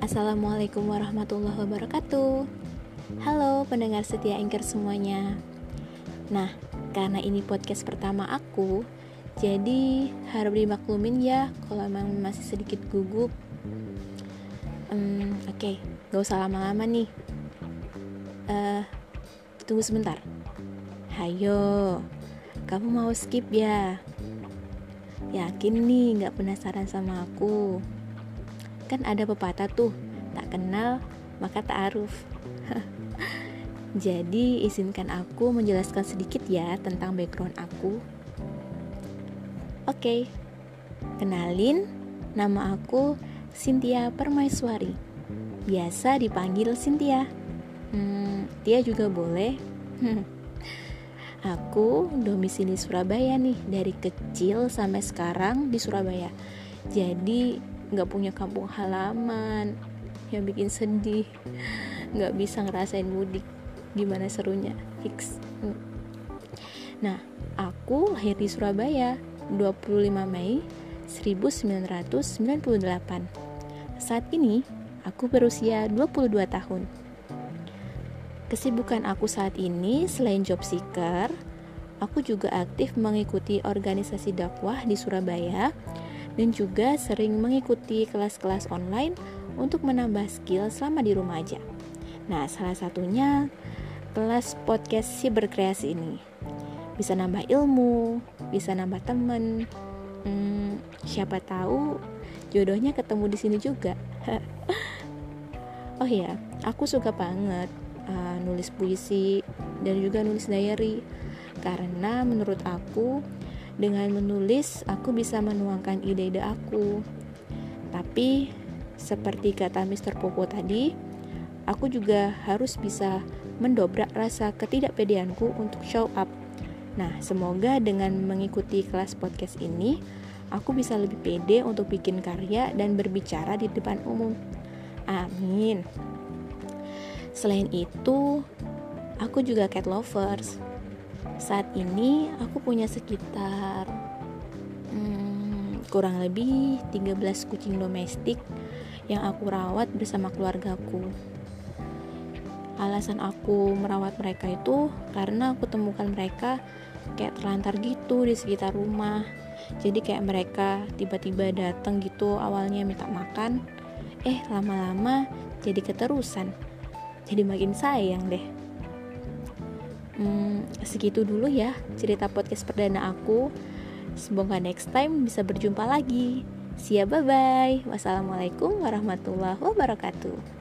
Assalamualaikum warahmatullahi wabarakatuh. Halo pendengar setia Anchor semuanya. Nah, karena ini podcast pertama aku Jadi harap dimaklumin ya kalau emang masih sedikit gugup. Hmm, Oke, okay, gak usah lama-lama nih. Uh, Tunggu sebentar. Hayo, kamu mau skip ya? Yakin nih gak penasaran sama aku? Kan ada pepatah tuh, tak kenal maka tak aruf. Jadi izinkan aku menjelaskan sedikit ya tentang background aku. Oke, kenalin nama aku Cynthia Permaiswari. Biasa dipanggil Cynthia. Hmm, Tia juga boleh. Aku domisili Surabaya nih dari kecil sampai sekarang di Surabaya. Jadi nggak punya kampung halaman yang bikin sedih nggak bisa ngerasain mudik gimana serunya? Fix. Nah aku lahir di Surabaya 25 Mei 1998 saat ini aku berusia 22 tahun. Kesibukan aku saat ini selain job seeker aku juga aktif mengikuti organisasi dakwah di Surabaya dan juga sering mengikuti kelas-kelas online untuk menambah skill selama di rumah aja. Nah, salah satunya kelas podcast si berkreasi ini. Bisa nambah ilmu, bisa nambah temen. Hmm, siapa tahu jodohnya ketemu di sini juga. oh iya, aku suka banget uh, nulis puisi dan juga nulis diary karena menurut aku dengan menulis, aku bisa menuangkan ide-ide aku. Tapi, seperti kata Mr. Popo tadi, aku juga harus bisa mendobrak rasa ketidakpedeanku untuk show up. Nah, semoga dengan mengikuti kelas podcast ini, aku bisa lebih pede untuk bikin karya dan berbicara di depan umum. Amin. Selain itu, aku juga cat lovers saat ini aku punya sekitar hmm, kurang lebih 13 kucing domestik yang aku rawat bersama keluargaku. Alasan aku merawat mereka itu karena aku temukan mereka kayak terlantar gitu di sekitar rumah. Jadi kayak mereka tiba-tiba datang gitu awalnya minta makan, eh lama-lama jadi keterusan. Jadi makin sayang deh. Hmm, segitu dulu ya cerita podcast perdana aku. Semoga next time bisa berjumpa lagi. See ya, bye bye. Wassalamualaikum warahmatullahi wabarakatuh.